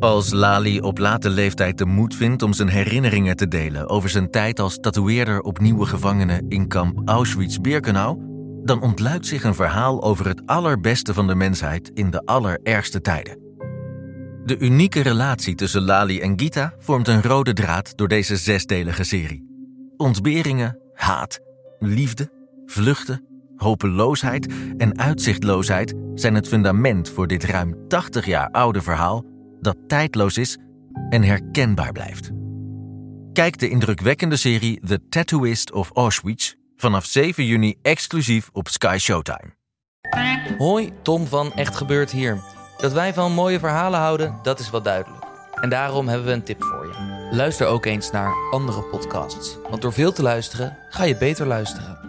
Als Lali op late leeftijd de moed vindt om zijn herinneringen te delen over zijn tijd als tatoeëerder op nieuwe gevangenen in kamp Auschwitz-Birkenau, dan ontluikt zich een verhaal over het allerbeste van de mensheid in de allerergste tijden. De unieke relatie tussen Lali en Gita vormt een rode draad door deze zesdelige serie. Ontberingen, haat, liefde, vluchten, hopeloosheid en uitzichtloosheid zijn het fundament voor dit ruim 80 jaar oude verhaal dat tijdloos is en herkenbaar blijft. Kijk de indrukwekkende serie The Tattooist of Auschwitz vanaf 7 juni exclusief op Sky Showtime. Hoi, Tom van Echt Gebeurd hier. Dat wij van mooie verhalen houden, dat is wel duidelijk. En daarom hebben we een tip voor je. Luister ook eens naar andere podcasts. Want door veel te luisteren, ga je beter luisteren.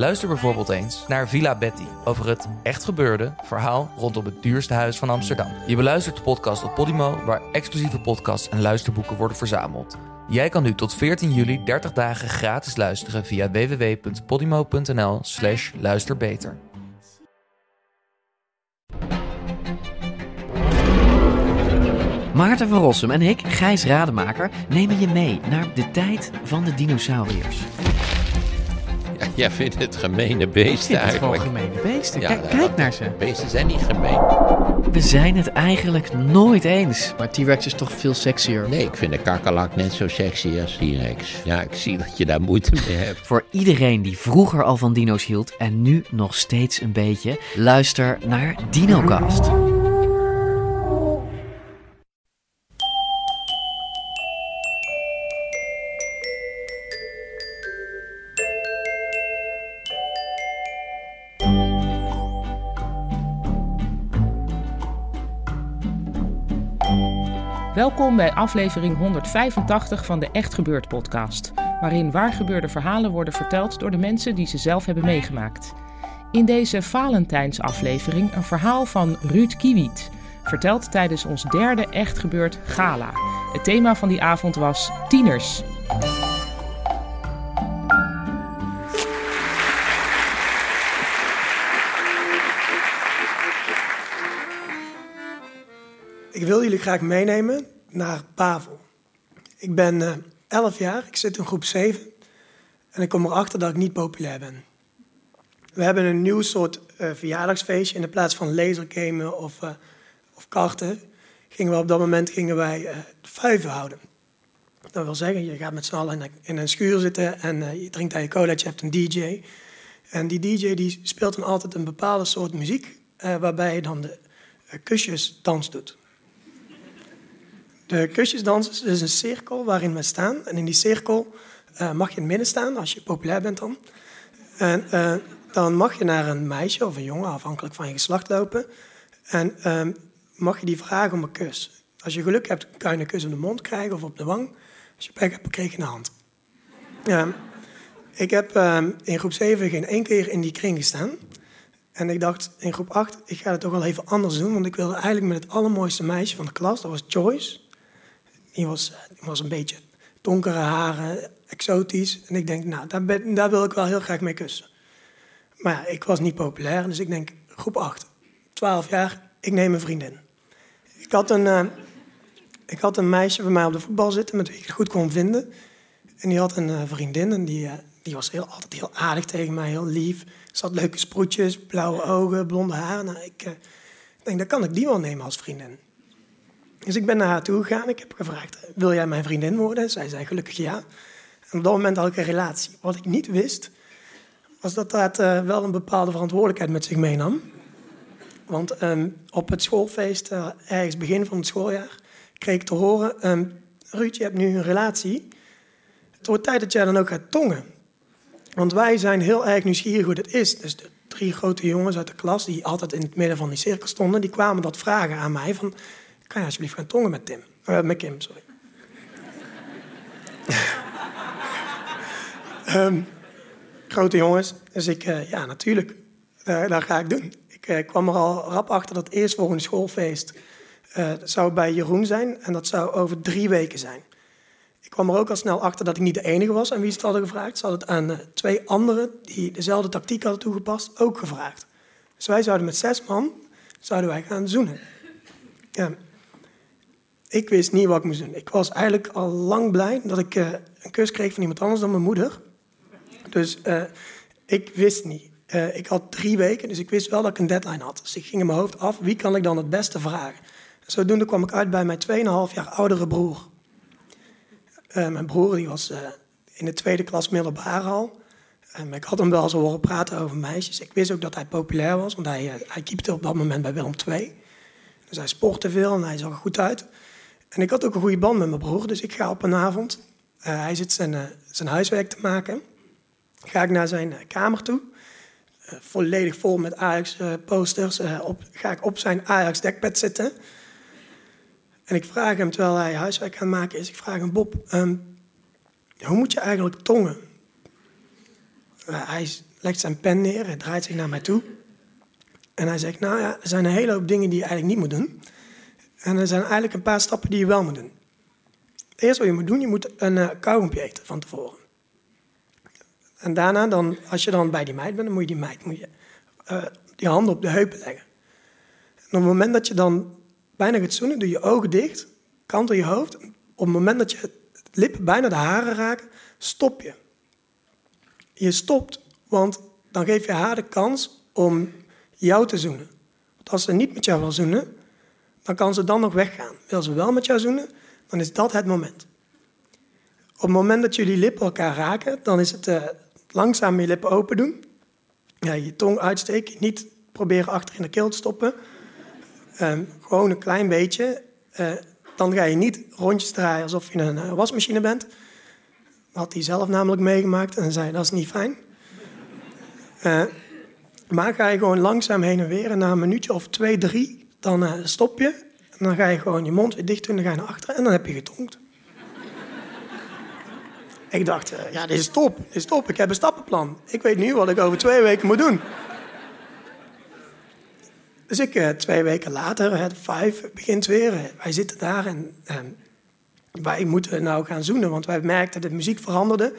Luister bijvoorbeeld eens naar Villa Betty over het echt gebeurde verhaal rondom het duurste huis van Amsterdam. Je beluistert de podcast op Podimo, waar exclusieve podcasts en luisterboeken worden verzameld. Jij kan nu tot 14 juli 30 dagen gratis luisteren via www.podimo.nl/slash luisterbeter. Maarten van Rossum en ik, Gijs Rademaker, nemen je mee naar de tijd van de dinosauriërs. Ja, jij vindt het gemene beesten Ik vind het gewoon eigenlijk. gemene beesten. Ja, Kijk, kijk naar ze. Beesten zijn niet gemeen. We zijn het eigenlijk nooit eens. Maar T-Rex is toch veel sexier. Nee, ik vind een kakkelak net zo sexy als T-Rex. Ja, ik zie dat je daar moeite mee hebt. Voor iedereen die vroeger al van dino's hield en nu nog steeds een beetje, luister naar DinoCast. Welkom bij aflevering 185 van de Echt Gebeurd podcast, waarin waargebeurde verhalen worden verteld door de mensen die ze zelf hebben meegemaakt. In deze Valentijnsaflevering een verhaal van Ruud Kiewiet, verteld tijdens ons derde Echt Gebeurd gala. Het thema van die avond was tieners. Ik wil jullie graag meenemen naar Pavel. Ik ben eh 11 jaar, ik zit in groep 7 en ik kom erachter dat ik niet populair ben. We hebben een nieuw soort eh, verjaardagsfeestje. In de plaats van lasergamen of, eh, of karten gingen we op dat moment gingen wij eh vuiven houden. Dat wil zeggen, je gaat met z'n allen in een, schuur zitten en je drinkt aan je colaatje, je hebt een DJ. En die DJ die speelt dan altijd een bepaalde soort muziek waarbij je dan de eh, kusjesdans doet. De kusjesdans is een cirkel waarin we staan. En in die cirkel eh, mag je in het midden staan, als je populair bent dan. En eh, dan mag je naar een meisje of een jongen, afhankelijk van je geslacht, lopen. En ehm, mag je die vragen om een kus. Als je geluk hebt, kan je een kus op de mond krijgen of op de wang. Als je pech hebt, kreeg je een hand. Ja, ik heb ehm, in groep 7 geen één keer in die kring gestaan. En ik dacht in groep 8, ik ga het toch wel even anders doen. Want ik wilde eigenlijk met het allermooiste meisje van de klas, dat was Joyce. Die was, die was een beetje donkere haren, exotisch. En ik denk, nou, daar, ben- daar wil ik wel heel graag mee kussen. Maar ja, ik was niet populair, dus ik denk, groep 8, 12 jaar, ik neem een vriendin. Ik had een, eh, ik had een meisje bij mij op de voetbal zitten met wie ik het goed kon vinden. En die had een eh, vriendin en die, eh, die was heel, altijd heel aardig tegen mij, heel lief. Ze had leuke sproetjes, blauwe ogen, blonde haar. Nou, ik denk, dan kan ik die wel nemen als vriendin. Dus ik ben naar haar toe gegaan. Ik heb gevraagd, wil jij mijn vriendin worden? Zij zei gelukkig ja. En op dat moment had ik een relatie. Wat ik niet wist, was dat dat eh, wel een bepaalde verantwoordelijkheid met zich meenam. Want ehm, op het schoolfeest, eh, ergens begin van het schooljaar, kreeg ik te horen... ehm, Ruud, je hebt nu een relatie. Het wordt tijd dat jij dan ook gaat tongen. Want wij zijn heel erg nieuwsgierig hoe dat is. Dus de drie grote jongens uit de klas, die altijd in het midden van die cirkel stonden... die kwamen dat vragen aan mij van... kan je alsjeblieft gaan tongen met Tim? Eh, met Kim, sorry. Ehm, grote jongens. Dus ik, eh, ja, natuurlijk. Dat, dat ga ik doen. Ik eh, kwam er al rap achter dat het eerstvolgende schoolfeest... eh, dat zou bij Jeroen zijn en dat zou over drie weken zijn. Ik kwam er ook al snel achter dat ik niet de enige was aan wie ze het hadden gevraagd. Ze hadden het aan twee anderen die dezelfde tactiek hadden toegepast ook gevraagd. Dus wij zouden met zes man zouden wij gaan zoenen. Ja. Ik wist niet wat ik moest doen. Ik was eigenlijk al lang blij dat ik eh, een kus kreeg van iemand anders dan mijn moeder. Dus eh, ik wist niet. Eh, ik had drie weken, dus ik wist wel dat ik een deadline had. Dus ik ging in mijn hoofd af, wie kan ik dan het beste vragen? Zodoende kwam ik uit bij mijn 2,5 jaar oudere broer. mijn broer die was in de tweede klas middelbaar al. ik had hem wel eens horen praten over meisjes. Ik wist ook dat hij populair was, want hij, hij keepte op dat moment bij Willem II. Dus hij sportte veel en hij zag er goed uit. En ik had ook een goede band met mijn broer, dus ik ga op een avond, uh, hij zit zijn, uh, zijn huiswerk te maken, ga ik naar zijn uh, kamer toe, volledig vol met Ajax-posters, ga ik op zijn Ajax-dekbed zitten. En ik vraag hem, terwijl hij huiswerk aan het maken is, ik vraag hem, Bob, um, hoe moet je eigenlijk tongen? hij legt zijn pen neer, hij draait zich naar mij toe. En hij zegt, nou ja, er zijn een hele hoop dingen die je eigenlijk niet moet doen. En er zijn eigenlijk een paar stappen die je wel moet doen. Eerst wat je moet doen, je moet een uh, kauwgompje eten van tevoren. En daarna, dan, als je dan bij die meid bent, dan moet je die meid moet je, die handen op de heupen leggen. En op het moment dat je dan bijna gaat zoenen, doe je ogen dicht, kantel je hoofd. Op het moment dat je lippen bijna de haren raken, stop je. Je stopt, want dan geef je haar de kans om jou te zoenen. Want als ze niet met jou wil zoenen, dan kan ze dan nog weggaan. Wil ze wel met jou zoenen, dan is dat het moment. Op het moment dat jullie lippen elkaar raken, dan is het uh, langzaam je lippen open doen. Ja, je tong uitsteken, niet proberen achter in de keel te stoppen. Ehm, gewoon een klein beetje. Uh, dan ga je niet rondjes draaien alsof je een uh, wasmachine bent. Had hij zelf namelijk meegemaakt en zei dat is niet fijn. maar ga je gewoon langzaam heen en weer en na een minuutje of twee, drie dan uh, stop je. En dan ga je gewoon je mond weer dicht doen. Dan ga je naar achteren en dan heb je getonkt. ik dacht, uh, ja, dit is top. Dit is top. Ik heb een stappenplan. Ik weet nu wat ik over twee weken moet doen. Dus ik, uh, twee weken later, het vijf, begint weer. wij zitten daar en wij moeten nou gaan zoenen. Want wij merkten dat de muziek veranderde.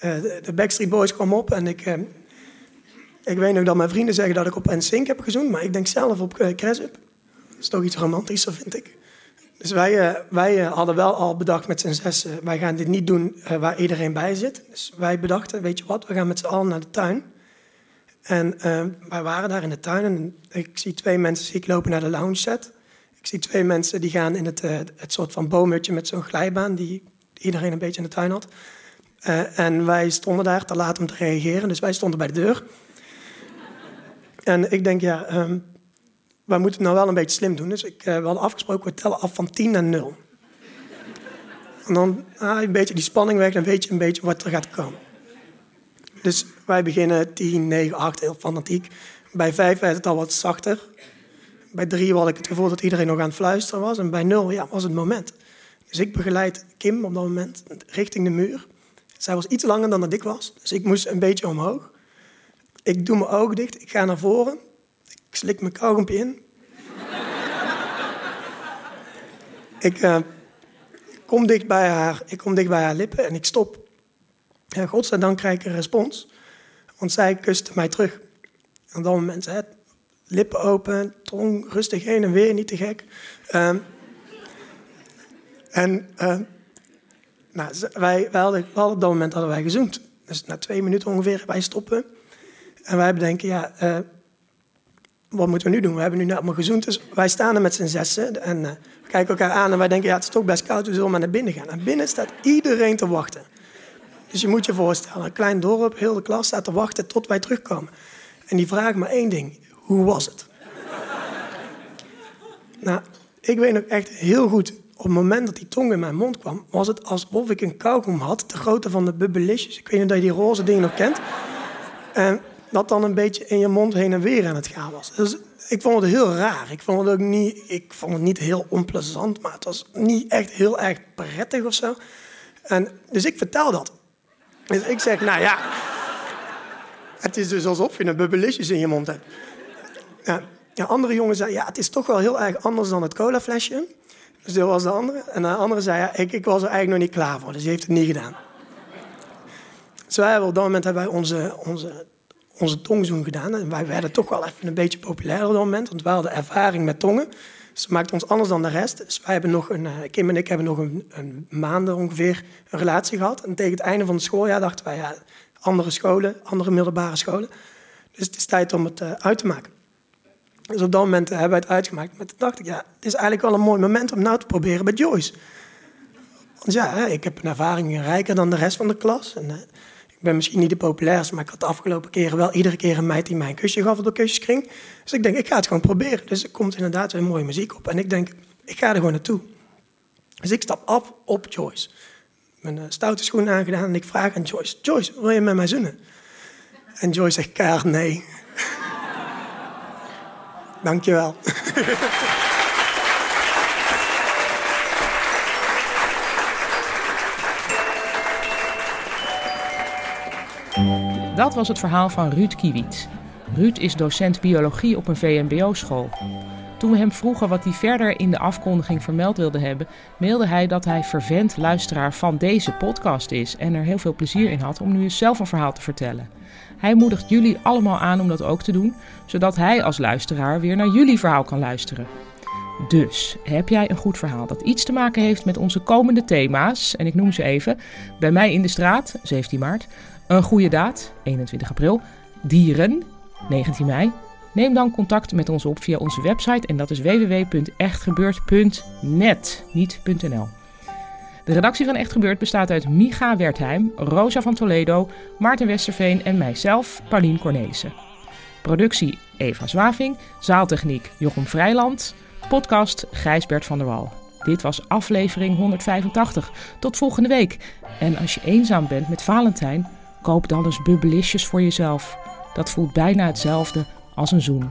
De, de Backstreet Boys kwam op en ik... ik weet nog dat mijn vrienden zeggen dat ik op NSYNC heb gezoend, maar ik denk zelf op uh, is toch iets romantischer, vind ik. Dus wij, uh, wij uh, hadden wel al bedacht met z'n zes, wij gaan dit niet doen uh, waar iedereen bij zit. Dus wij bedachten, weet je wat, we gaan met z'n allen naar de tuin. En wij waren daar in de tuin en ik zie twee mensen zie ik lopen naar de lounge set. Ik zie twee mensen die gaan in het, het soort van boomhutje met zo'n glijbaan die iedereen een beetje in de tuin had. en wij stonden daar te laat om te reageren, dus wij stonden bij de deur. En ik denk, ja, um, wij moeten het nou wel een beetje slim doen. Dus ik, uh, we hadden afgesproken, we tellen af van 10 naar 0. En dan ah, een beetje die spanning weg, dan weet je een beetje wat er gaat komen. Dus wij beginnen 10, 9, 8, heel fanatiek. Bij 5 werd het al wat zachter. Bij 3 had ik het gevoel dat iedereen nog aan het fluisteren was. En bij 0 ja, was het moment. Dus ik begeleid Kim op dat moment richting de muur. Zij was iets langer dan dat ik was, dus ik moest een beetje omhoog. Ik doe mijn ogen dicht, ik ga naar voren. Ik slik mijn kauwgompje in. ik uh, kom dicht bij haar, ik kom dicht bij haar lippen en ik stop. En godzijdank krijg ik een respons, want zij kuste mij terug. En op dat moment, hè, lippen open, tong rustig heen en weer, niet te gek. Uh, en uh, nou, wij, wij hadden, op dat moment hadden wij gezoomd. Dus na twee minuten ongeveer wij stoppen. En wij bedenken, ja, uh, wat moeten we nu doen? We hebben nu net allemaal gezoend. Dus wij staan er met z'n zessen en uh, kijken elkaar aan en wij denken, ja, het is toch best koud, we zullen maar naar binnen gaan. En binnen staat iedereen te wachten. Dus je moet je voorstellen, een klein dorp, heel de klas staat te wachten tot wij terugkomen. En die vragen maar één ding, hoe was het? nou, ik weet nog echt heel goed, op het moment dat die tong in mijn mond kwam, was het alsof ik een kauwgom had, de grootte van de bubbelisjes. Ik weet niet of je die roze dingen nog kent. En dat dan een beetje in je mond heen en weer aan het gaan was. Dus ik vond het heel raar. Ik vond het ook niet, ik vond het niet heel onplezant, maar het was niet echt heel erg prettig of zo. En, dus ik vertel dat. Dus ik zeg, nou ja, het is dus alsof je een bubbelisjes in je mond hebt. Ja, een andere jongen zei, ja, het is toch wel heel erg anders dan het colaflesje. Dus dat was de andere. En de andere zei, ja, ik, ik was er eigenlijk nog niet klaar voor, dus die heeft het niet gedaan. Dus wij hebben op dat moment hebben wij onze, onze onze tongzoen gedaan. En wij werden toch wel even een beetje populair op dat moment, want we hadden ervaring met tongen. Ze maakt ons anders dan de rest. Dus wij hebben nog een, Kim en ik hebben nog een, een maanden ongeveer een relatie gehad. En tegen het einde van het schooljaar dachten wij, ja, andere scholen, andere middelbare scholen. Dus het is tijd om het uit te maken. Dus op dat moment hebben wij het uitgemaakt. Maar toen dacht ik, ja, het is eigenlijk wel een mooi moment om nou te proberen bij Joyce. Want ja, ik heb een ervaring rijker dan de rest van de klas. En, ik ben misschien niet de populairste, maar ik had de afgelopen keren wel iedere keer een meid die mij een kusje gaf op de kusjeskring. Dus ik denk, ik ga het gewoon proberen. Dus er komt inderdaad weer mooie muziek op. En ik denk, ik ga er gewoon naartoe. Dus ik stap af op Joyce. Mijn uh, stoute schoenen aangedaan en ik vraag aan Joyce, Joyce, wil je met mij zoenen? En Joyce zegt keihard nee. Dankjewel. Dat was het verhaal van Ruud Kiewiet. Ruud is docent biologie op een VMBO-school. Toen we hem vroegen wat hij verder in de afkondiging vermeld wilde hebben, mailde hij dat hij vervent luisteraar van deze podcast is en er heel veel plezier in had om nu zelf een verhaal te vertellen. Hij moedigt jullie allemaal aan om dat ook te doen, zodat hij als luisteraar weer naar jullie verhaal kan luisteren. Dus heb jij een goed verhaal dat iets te maken heeft met onze komende thema's, en ik noem ze even: bij mij in de straat, 17 maart, een goede daad, 21 april, dieren, 19 mei. Neem dan contact met ons op via onze website en dat is www.echtgebeurd.net, niet.nl. De redactie van Echt Gebeurd bestaat uit Micha Wertheim, Rosa van Toledo, Maarten Westerveen en mijzelf, Paulien Cornelissen. Productie Eva Zwaving, zaaltechniek Jochem Vrijland, podcast Gijsbert van der Wal. Dit was aflevering 185. Tot volgende week. En als je eenzaam bent met Valentijn, koop dan eens bubbelisjes voor jezelf. Dat voelt bijna hetzelfde als een zoen.